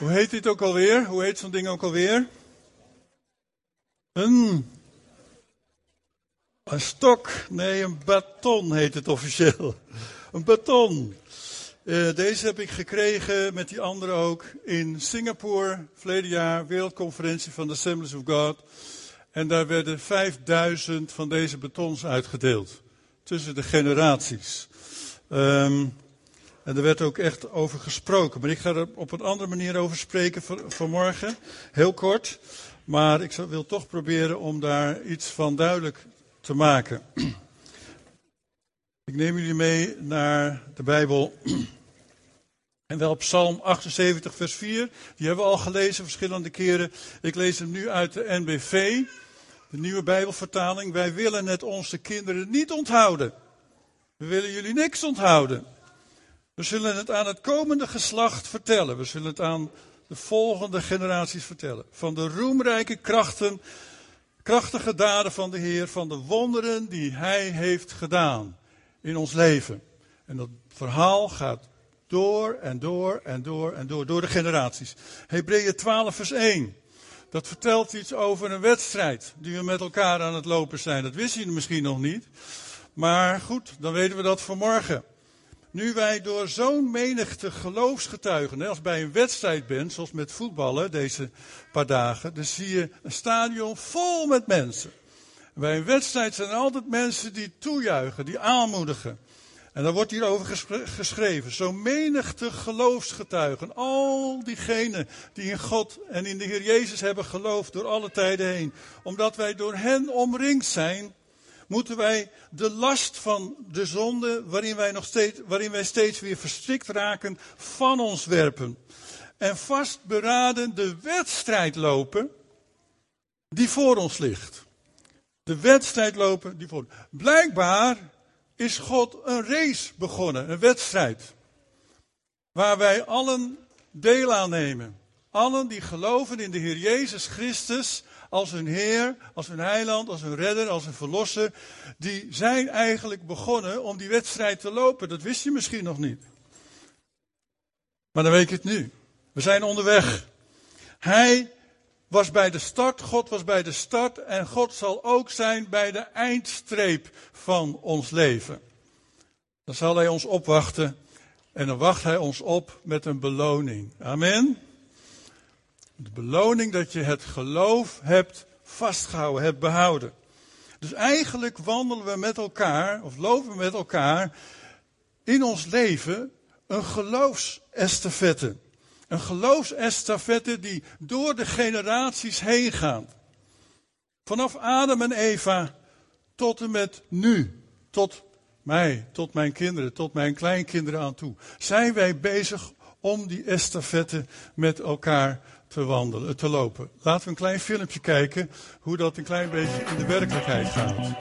Hoe heet dit ook alweer? Hoe heet zo'n ding ook alweer? Een. Een stok. Nee, een baton heet het officieel. Een baton. Uh, deze heb ik gekregen met die andere ook in Singapore, verleden jaar, wereldconferentie van de Assemblies of God. En daar werden 5000 van deze batons uitgedeeld. Tussen de generaties. Um, en er werd ook echt over gesproken. Maar ik ga er op een andere manier over spreken vanmorgen. Heel kort. Maar ik wil toch proberen om daar iets van duidelijk te maken. Ik neem jullie mee naar de Bijbel. En wel Psalm 78, vers 4. Die hebben we al gelezen verschillende keren. Ik lees hem nu uit de NBV, de nieuwe Bijbelvertaling. Wij willen het onze kinderen niet onthouden. We willen jullie niks onthouden. We zullen het aan het komende geslacht vertellen. We zullen het aan de volgende generaties vertellen. Van de roemrijke krachten, krachtige daden van de Heer, van de wonderen die Hij heeft gedaan in ons leven. En dat verhaal gaat door en door en door en door, door de generaties. Hebreeën 12 vers 1. Dat vertelt iets over een wedstrijd die we met elkaar aan het lopen zijn. Dat wist je misschien nog niet. Maar goed, dan weten we dat vanmorgen. Nu wij door zo'n menigte geloofsgetuigen, als bij een wedstrijd bent, zoals met voetballen deze paar dagen, dan zie je een stadion vol met mensen. bij een wedstrijd zijn er altijd mensen die toejuichen, die aanmoedigen. En dan wordt hierover geschreven. Zo menigte geloofsgetuigen. Al diegenen die in God en in de Heer Jezus hebben geloofd door alle tijden heen. Omdat wij door hen omringd zijn moeten wij de last van de zonde, waarin wij, nog steeds, waarin wij steeds weer verstrikt raken, van ons werpen. En vastberaden de wedstrijd lopen die voor ons ligt. De wedstrijd lopen die voor Blijkbaar is God een race begonnen, een wedstrijd. Waar wij allen deel aan nemen. Allen die geloven in de Heer Jezus Christus als hun Heer, als hun heiland, als hun redder, als hun verlosser. Die zijn eigenlijk begonnen om die wedstrijd te lopen. Dat wist je misschien nog niet. Maar dan weet je het nu. We zijn onderweg. Hij was bij de start, God was bij de start en God zal ook zijn bij de eindstreep van ons leven. Dan zal Hij ons opwachten en dan wacht Hij ons op met een beloning. Amen. De beloning dat je het geloof hebt vastgehouden, hebt behouden. Dus eigenlijk wandelen we met elkaar, of lopen we met elkaar, in ons leven een geloofsestafette. Een geloofsestafette die door de generaties heen gaat. Vanaf Adam en Eva tot en met nu. Tot mij, tot mijn kinderen, tot mijn kleinkinderen aan toe. Zijn wij bezig om die estafette met elkaar te wandelen, te lopen. Laten we een klein filmpje kijken hoe dat een klein beetje in de werkelijkheid gaat.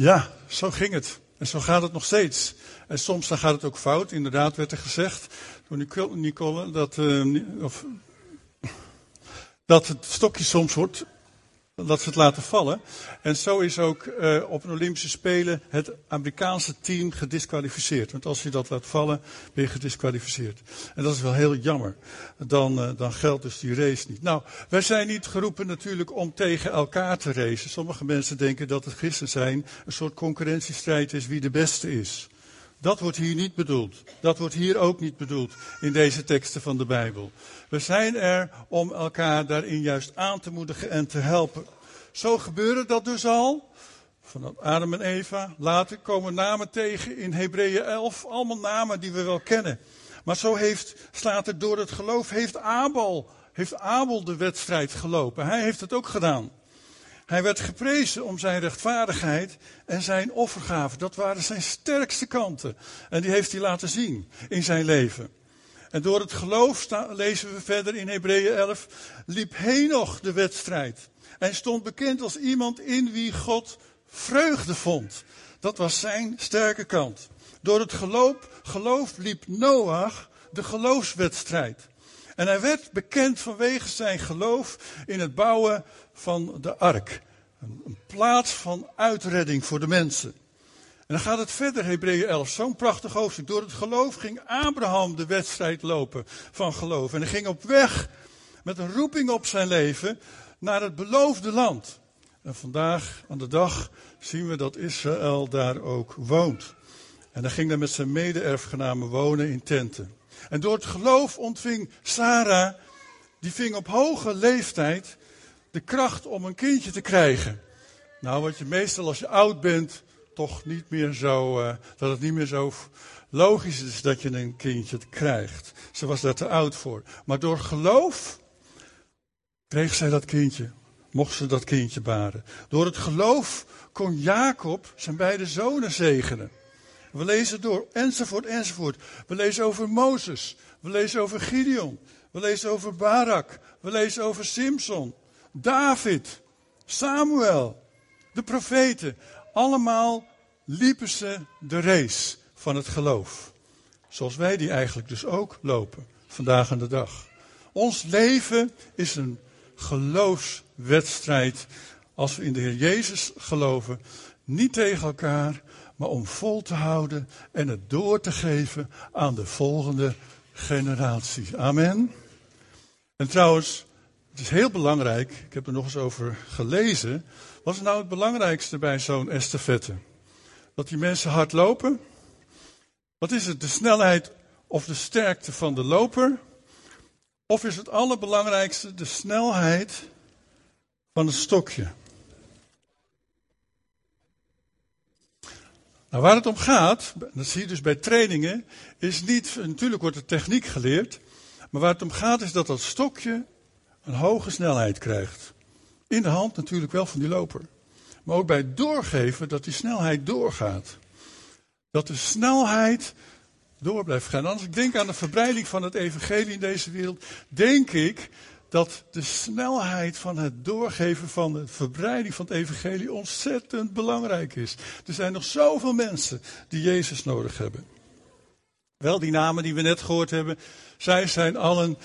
Ja, zo ging het. En zo gaat het nog steeds. En soms dan gaat het ook fout. Inderdaad werd er gezegd door Nicole dat, uh, of, dat het stokje soms wordt dat ze het laten vallen. En zo is ook uh, op een Olympische Spelen het Amerikaanse team gedisqualificeerd. Want als je dat laat vallen, ben je gedisqualificeerd. En dat is wel heel jammer. Dan, uh, dan geldt dus die race niet. Nou, wij zijn niet geroepen natuurlijk om tegen elkaar te racen. Sommige mensen denken dat het christen zijn een soort concurrentiestrijd is wie de beste is. Dat wordt hier niet bedoeld. Dat wordt hier ook niet bedoeld in deze teksten van de Bijbel. We zijn er om elkaar daarin juist aan te moedigen en te helpen. Zo gebeurde dat dus al. Van Adam en Eva. Later komen namen tegen in Hebreeën 11. Allemaal namen die we wel kennen. Maar zo heeft, slaat er door het geloof, heeft Abel, heeft Abel de wedstrijd gelopen. Hij heeft het ook gedaan. Hij werd geprezen om zijn rechtvaardigheid en zijn offergave. Dat waren zijn sterkste kanten. En die heeft hij laten zien in zijn leven. En door het geloof, lezen we verder in Hebreeën 11, liep Henoch de wedstrijd. En stond bekend als iemand in wie God vreugde vond. Dat was zijn sterke kant. Door het geloof, geloof liep Noach de geloofswedstrijd. En hij werd bekend vanwege zijn geloof in het bouwen van de ark. Een, plaats van uitredding voor de mensen. En dan gaat het verder, Hebreeën 11, zo'n prachtig hoofdstuk. Door het geloof ging Abraham de wedstrijd lopen van geloof. En hij ging op weg met een roeping op zijn leven naar het beloofde land. En vandaag aan de dag zien we dat Israël daar ook woont. En hij ging daar met zijn mede-erfgenamen wonen in tenten. En door het geloof ontving Sarah, die ving op hoge leeftijd de kracht om een kindje te krijgen. Nou, wat je meestal als je oud bent, toch niet meer zo, uh, dat het niet meer zo logisch is dat je een kindje krijgt. Ze was daar te oud voor. Maar door geloof kreeg zij dat kindje. Mocht ze dat kindje baren. Door het geloof kon Jacob zijn beide zonen zegenen. We lezen door, enzovoort, enzovoort. We lezen over Mozes. We lezen over Gideon. We lezen over Barak. We lezen over Simson. David. Samuel. De profeten. Allemaal liepen ze de race van het geloof. Zoals wij die eigenlijk dus ook lopen. Vandaag aan de dag. Ons leven is een geloofswedstrijd. Als we in de Heer Jezus geloven. Niet tegen elkaar, maar om vol te houden en het door te geven aan de volgende generatie. Amen. En trouwens, is heel belangrijk, ik heb er nog eens over gelezen. Wat is nou het belangrijkste bij zo'n estafette? Dat die mensen hard lopen? Wat is het, de snelheid of de sterkte van de loper? Of is het allerbelangrijkste de snelheid van het stokje? Nou, waar het om gaat, dat zie je dus bij trainingen, is niet, natuurlijk wordt er techniek geleerd, maar waar het om gaat is dat dat stokje een hoge snelheid krijgt. In de hand natuurlijk wel van die loper. Maar ook bij doorgeven dat die snelheid doorgaat. Dat de snelheid door blijft gaan. Als ik denk aan de verbreiding van het evangelie in deze wereld, denk ik dat de snelheid van het doorgeven van de verbreiding van het evangelie ontzettend belangrijk is. Er zijn nog zoveel mensen die Jezus nodig hebben. Wel, die namen die we net gehoord hebben, zij zijn allen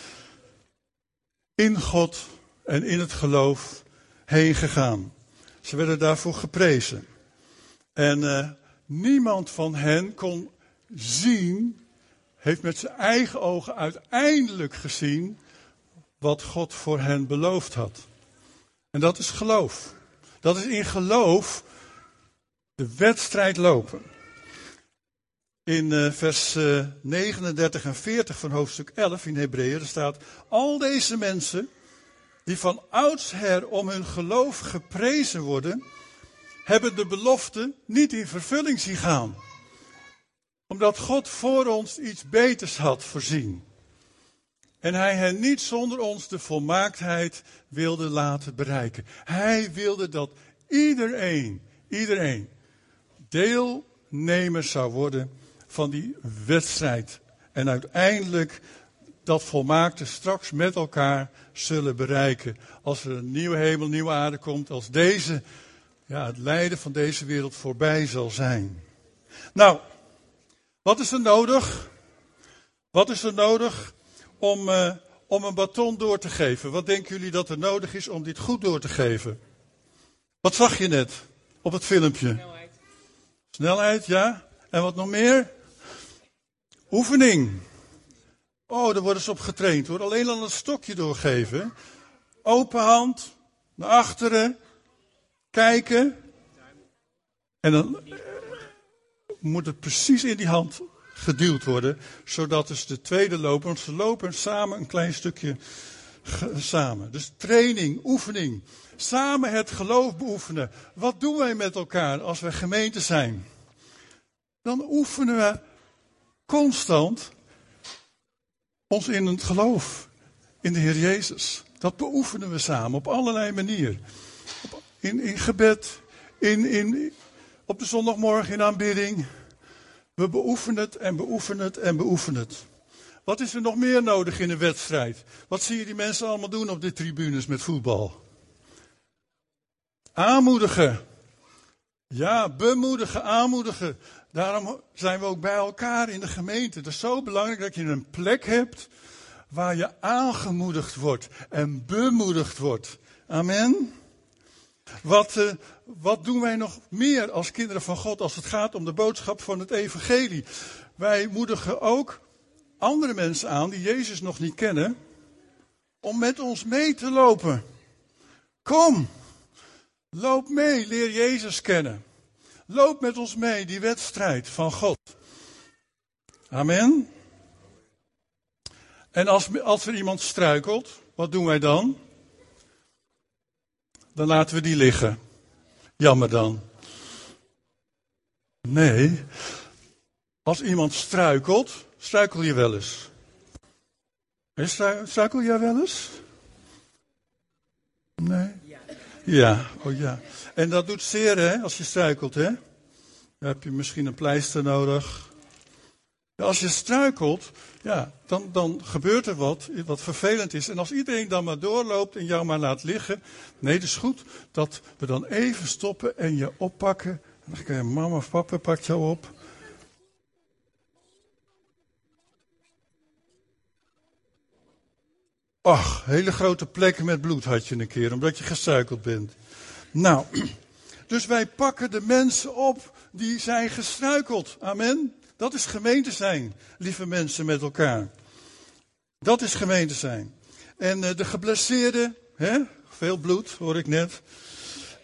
in God en in het geloof heen gegaan. Ze werden daarvoor geprezen. En uh, niemand van hen kon zien, heeft met zijn eigen ogen uiteindelijk gezien wat God voor hen beloofd had. En dat is geloof. Dat is in geloof de wedstrijd lopen. In uh, vers uh, eh, 39 en 40 van hoofdstuk 11 in Hebreeën staat: Al deze mensen die van oudsher om hun geloof geprezen worden, hebben de belofte niet in vervulling zien gaan. Omdat God voor ons iets beters had voorzien. En hij hen niet zonder ons de volmaaktheid wilde laten bereiken. Hij wilde dat iedereen, iedereen deelnemer zou worden van die wedstrijd. En uiteindelijk dat volmaakte straks met elkaar zullen bereiken. Als er een nieuwe hemel, nieuwe aarde komt, als deze, ja, het lijden van deze wereld voorbij zal zijn. Nou, wat is er nodig? Wat is er nodig om, uh, om een baton door te geven. Wat denken jullie dat er nodig is om dit goed door te geven? Wat zag je net op het filmpje? Snelheid. Snelheid, ja. En wat nog meer? Oefening. Oh, daar worden ze op getraind hoor. Alleen al een stokje doorgeven. Open hand, naar achteren, kijken. En dan moet het precies in die hand geduwd worden, zodat dus de tweede loper, want ze lopen samen een klein stukje samen. Dus training, oefening. Samen het geloof beoefenen. Wat doen wij met elkaar als we gemeente zijn? Dan oefenen we constant ons in het geloof in de Heer Jezus. Dat beoefenen we samen op allerlei manieren. In, in gebed, in, in, op de zondagmorgen in aanbidding. We beoefenen het en beoefenen het en beoefenen het. Wat is er nog meer nodig in een wedstrijd? Wat zie je die mensen allemaal doen op de tribunes met voetbal? Aanmoedigen. Ja, bemoedigen, aanmoedigen. Daarom zijn we ook bij elkaar in de gemeente. Het is zo belangrijk dat je een plek hebt waar je aangemoedigd wordt en bemoedigd wordt. Amen. Wat, uh, wat doen wij nog meer als kinderen van God als het gaat om de boodschap van het evangelie? Wij moedigen ook andere mensen aan die Jezus nog niet kennen, om met ons mee te lopen. Kom, loop mee, leer Jezus kennen. Loop met ons mee, die wedstrijd van God. Amen. En als, als er iemand struikelt, wat doen wij dan? Dan laten we die liggen. Jammer dan. Nee. Als iemand struikelt, struikel je wel eens. Struikel jij wel eens? Nee? Ja, oh ja. En dat doet zeer, hè, als je struikelt, hè? Dan heb je misschien een pleister nodig. Als je struikelt, ja, dan, dan gebeurt er wat, wat vervelend is. En als iedereen dan maar doorloopt en jou maar laat liggen. Nee, het is goed dat we dan even stoppen en je oppakken. En dan kan je, mama of papa pakt jou op. Ach, hele grote plekken met bloed had je een keer, omdat je gesuikeld bent. Nou, dus wij pakken de mensen op die zijn gestruikeld. Amen. Dat is gemeente zijn, lieve mensen met elkaar. Dat is gemeente zijn. En uh, de geblesseerden, hè? veel bloed hoor ik net.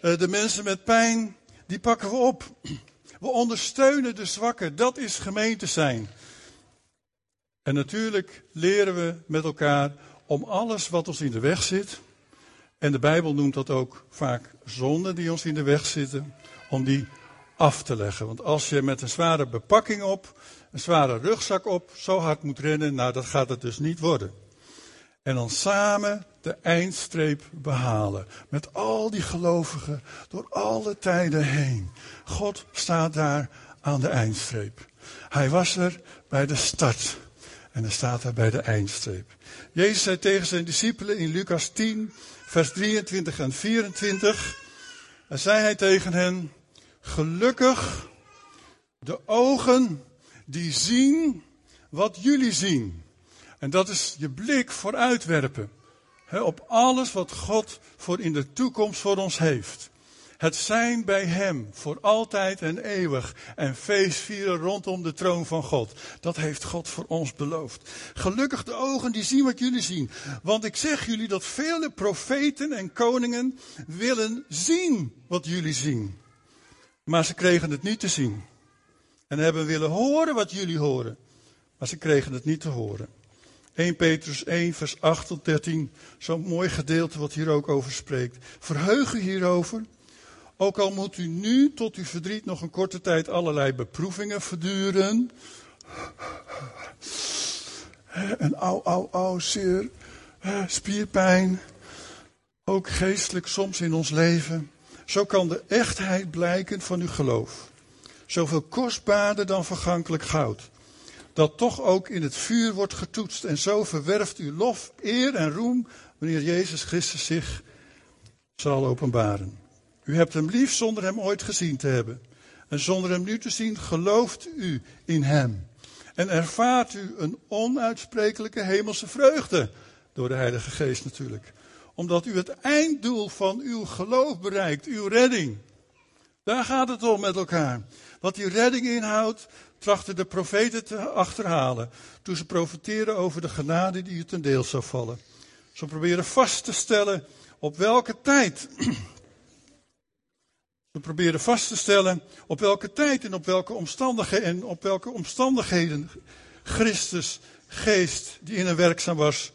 Uh, de mensen met pijn, die pakken we op. We ondersteunen de zwakken, dat is gemeente zijn. En natuurlijk leren we met elkaar om alles wat ons in de weg zit, en de Bijbel noemt dat ook vaak zonden die ons in de weg zitten, om die af te leggen. Want als je met een zware bepakking op, een zware rugzak op, zo hard moet rennen, nou dat gaat het dus niet worden. En dan samen de eindstreep behalen. Met al die gelovigen door alle tijden heen. God staat daar aan de eindstreep. Hij was er bij de start. En hij staat daar bij de eindstreep. Jezus zei tegen zijn discipelen in Lucas 10, vers 23 en 24. En zei hij tegen hen, gelukkig de ogen die zien wat jullie zien. En dat is je blik vooruitwerpen. He, op alles wat God voor in de toekomst voor ons heeft. Het zijn bij Hem voor altijd en eeuwig en feestvieren rondom de troon van God. Dat heeft God voor ons beloofd. Gelukkig de ogen die zien wat jullie zien. Want ik zeg jullie dat vele profeten en koningen willen zien wat jullie zien. Maar ze kregen het niet te zien. En hebben willen horen wat jullie horen. Maar ze kregen het niet te horen. 1 Petrus 1, vers 8 tot 13. Zo'n mooi gedeelte wat hier ook over spreekt. Verheug u hierover. Ook al moet u nu tot uw verdriet nog een korte tijd allerlei beproevingen verduren. En au, au, au, zeer. Spierpijn. Ook geestelijk soms in ons leven. Zo kan de echtheid blijken van uw geloof. Zoveel kostbaarder dan vergankelijk goud. Dat toch ook in het vuur wordt getoetst. En zo verwerft u lof, eer en roem wanneer Jezus Christus zich zal openbaren. U hebt hem lief zonder hem ooit gezien te hebben. En zonder hem nu te zien, gelooft u in hem. En ervaart u een onuitsprekelijke hemelse vreugde. Door de Heilige Geest natuurlijk. Omdat u het einddoel van uw geloof bereikt, uw redding. Daar gaat het om met elkaar. Wat die redding inhoudt, trachten de profeten te achterhalen. Toen ze profeteren over de genade die u ten deel zou vallen. Ze proberen vast te stellen op welke tijd we proberen vast te stellen op welke tijd en op welke omstandigheden, en op welke omstandigheden Christus geest die in hem werkzaam was,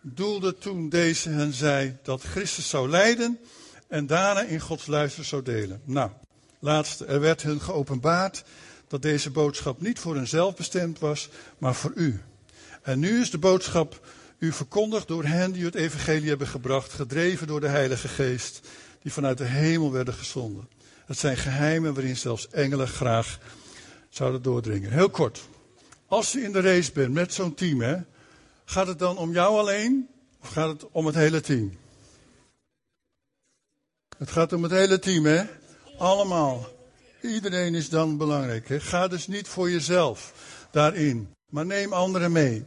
doelde toen deze hen zei dat Christus zou lijden en daarna in Gods luister zou delen. Nou, laatste, er werd hun geopenbaard dat deze boodschap niet voor henzelf bestemd was, maar voor u. En nu is de boodschap u verkondigd door hen die het evangelie hebben gebracht, gedreven door de Heilige Geest, die vanuit de hemel werden gezonden. Het zijn geheimen waarin zelfs engelen graag zouden doordringen. Heel kort. Als je in de race bent met zo'n team, hè, gaat het dan om jou alleen of gaat het om het hele team? Het gaat om het hele team, hè? Allemaal. Iedereen is dan belangrijk. Ga dus niet voor jezelf daarin, maar neem anderen mee.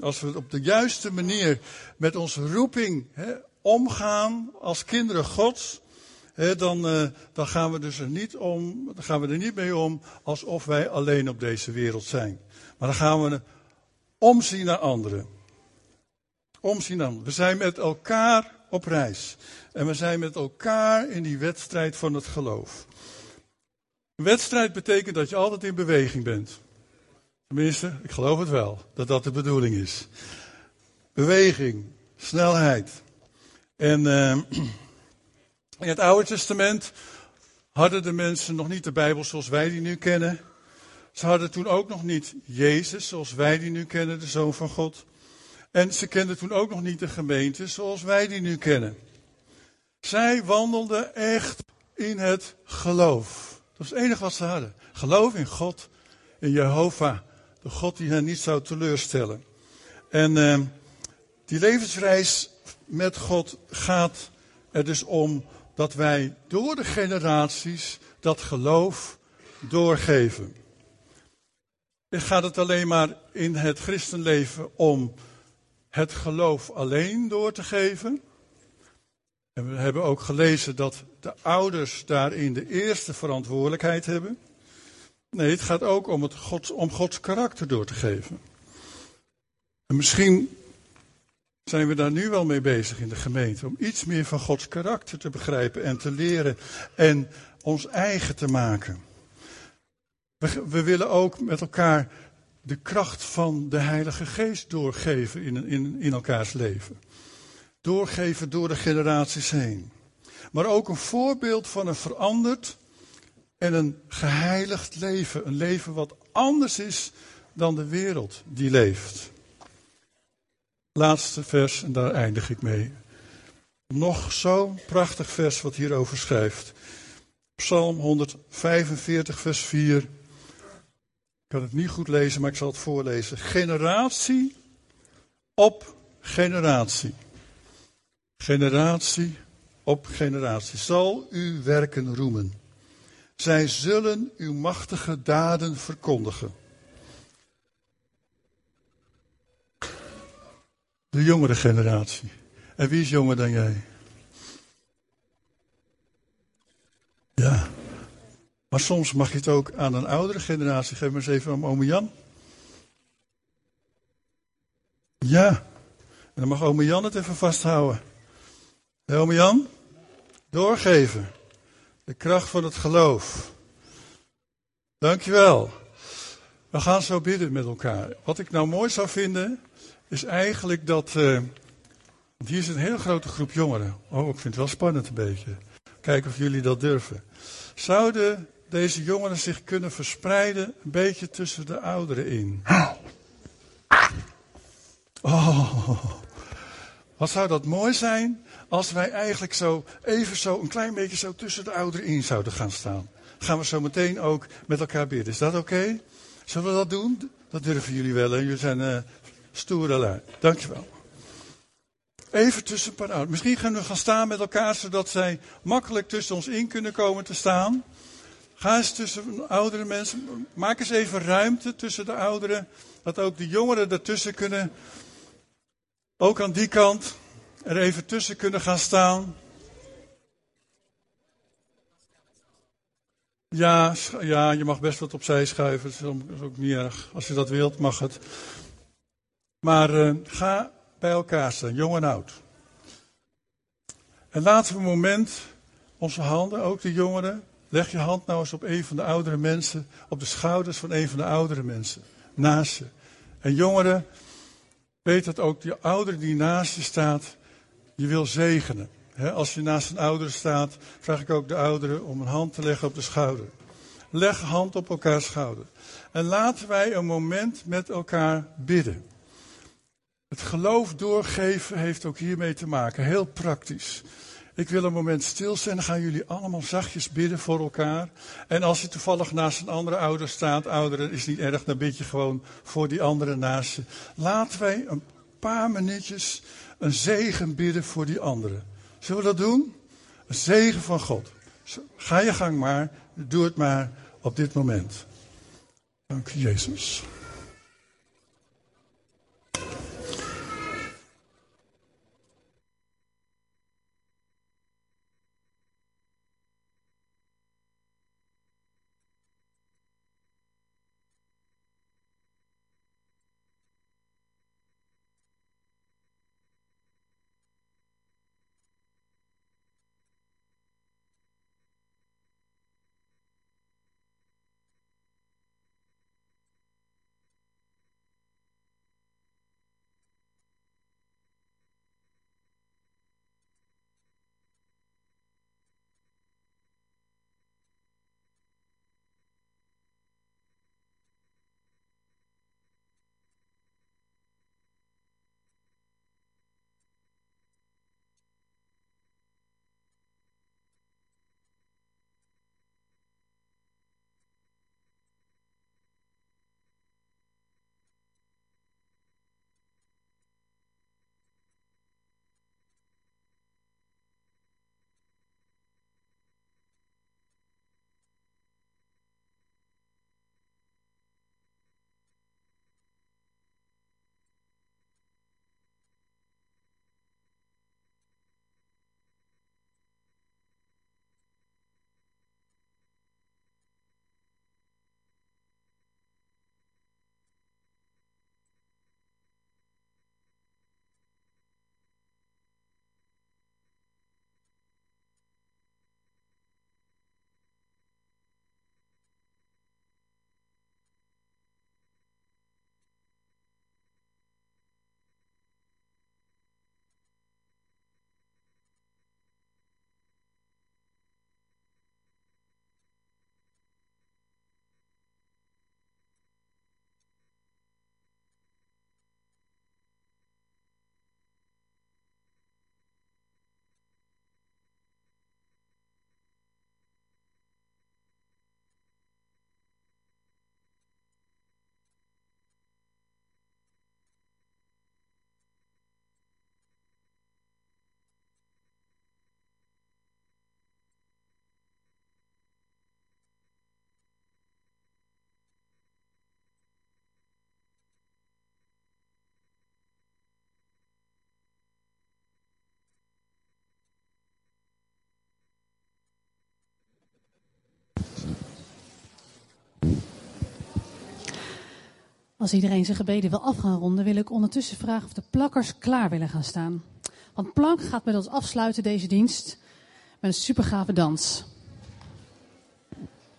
Als we op de juiste manier met onze roeping omgaan als kinderen Gods, dan, uh, dan gaan we dus er niet om, gaan we er niet mee om alsof wij alleen op deze wereld zijn. Maar dan gaan we omzien naar anderen. Omzien naar anderen. We zijn met elkaar op reis. En we zijn met elkaar in die wedstrijd van het geloof. Een wedstrijd betekent dat je altijd in beweging bent. Tenminste, ik geloof het wel, dat dat de bedoeling is. Beweging, snelheid. En uh, in het Oude Testament hadden de mensen nog niet de Bijbel zoals wij die nu kennen. Ze hadden toen ook nog niet Jezus zoals wij die nu kennen, de Zoon van God. En ze kenden toen ook nog niet de gemeente zoals wij die nu kennen. Zij wandelden echt in het geloof. Dat is het enige wat ze hadden. Geloof in God, in Jehovah, de God die hen niet zou teleurstellen. En uh, die levensreis met God gaat er dus om dat wij door de generaties dat geloof doorgeven. Gaat het alleen maar in het christenleven om het geloof alleen door te geven? En we hebben ook gelezen dat de ouders daarin de eerste verantwoordelijkheid hebben. Nee, het gaat ook om, het Gods, om Gods karakter door te geven. En misschien zijn we daar nu wel mee bezig in de gemeente. Om iets meer van Gods karakter te begrijpen en te leren en ons eigen te maken. We, we willen ook met elkaar de kracht van de Heilige Geest doorgeven in, in, in elkaars leven. Doorgeven door de generaties heen. Maar ook een voorbeeld van een veranderd en een geheiligd leven. Een leven wat anders is dan de wereld die leeft. Laatste vers, en daar eindig ik mee. Nog zo'n prachtig vers wat hierover schrijft. Psalm 145, vers 4. Ik kan het niet goed lezen, maar ik zal het voorlezen. Generatie op generatie. Generatie op generatie zal uw werken roemen. Zij zullen uw machtige daden verkondigen. De jongere generatie. En wie is jonger dan jij? Ja. Maar soms mag je het ook aan een oudere generatie geven. Maar eens even om ome Jan. Ja. En dan mag ome Jan het even vasthouden. Hey, ome Jan, doorgeven. De kracht van het geloof. Dankjewel. We gaan zo bidden met elkaar. Wat ik nou mooi zou vinden, is eigenlijk dat. Hier is een hele grote groep jongeren. Oh, ik vind het wel spannend een beetje. Kijken of jullie dat durven. Zouden deze jongeren zich kunnen verspreiden een beetje tussen de ouderen in? Oh, wat zou dat mooi zijn als wij eigenlijk zo even zo een klein beetje zo tussen de ouderen in zouden gaan staan. Gaan we zo meteen ook met elkaar bidden. Is dat oké? Zullen we dat doen? Dat durven jullie wel. Hè? Jullie zijn uh, stoere lui. Dankjewel. Even tussen ouderen. Misschien gaan we gaan staan met elkaar zodat zij makkelijk tussen ons in kunnen komen te staan. Ga eens tussen oudere mensen. Maak eens even ruimte tussen de ouderen. Dat ook de jongeren ertussen kunnen. Ook aan die kant er even tussen kunnen gaan staan. Ja, ja, je mag best wat opzij schuiven. Dat is ook niet erg. Als je dat wilt, mag het. Maar uh, ga bij elkaar staan, jong en oud. En laten we een moment onze handen, ook de jongeren, leg je hand nou eens op een van de oudere mensen, op de schouders van een van de oudere mensen, naast je. En jongeren, weet dat ook die ouder die naast je staat, je wil zegenen. als je naast een oudere staat, vraag ik ook de ouderen om een hand te leggen op de schouder. Leg hand op elkaars schouder. En laten wij een moment met elkaar bidden. Het geloof doorgeven heeft ook hiermee te maken, heel praktisch. Ik wil een moment stil zijn, dan gaan jullie allemaal zachtjes bidden voor elkaar. En als je toevallig naast een andere ouder staat, ouderen is niet erg, dan bid je gewoon voor die andere naast je. Laten wij een paar minuutjes een zegen bidden voor die anderen. Zullen we dat doen? Een zegen van God. Ga je gang maar, doe het maar op dit moment. Dank je, Jezus. Als iedereen zijn gebeden wil af ronden, wil ik ondertussen vragen of de plakkers klaar willen gaan staan. Want Plank gaat met ons afsluiten deze dienst met een supergave dans.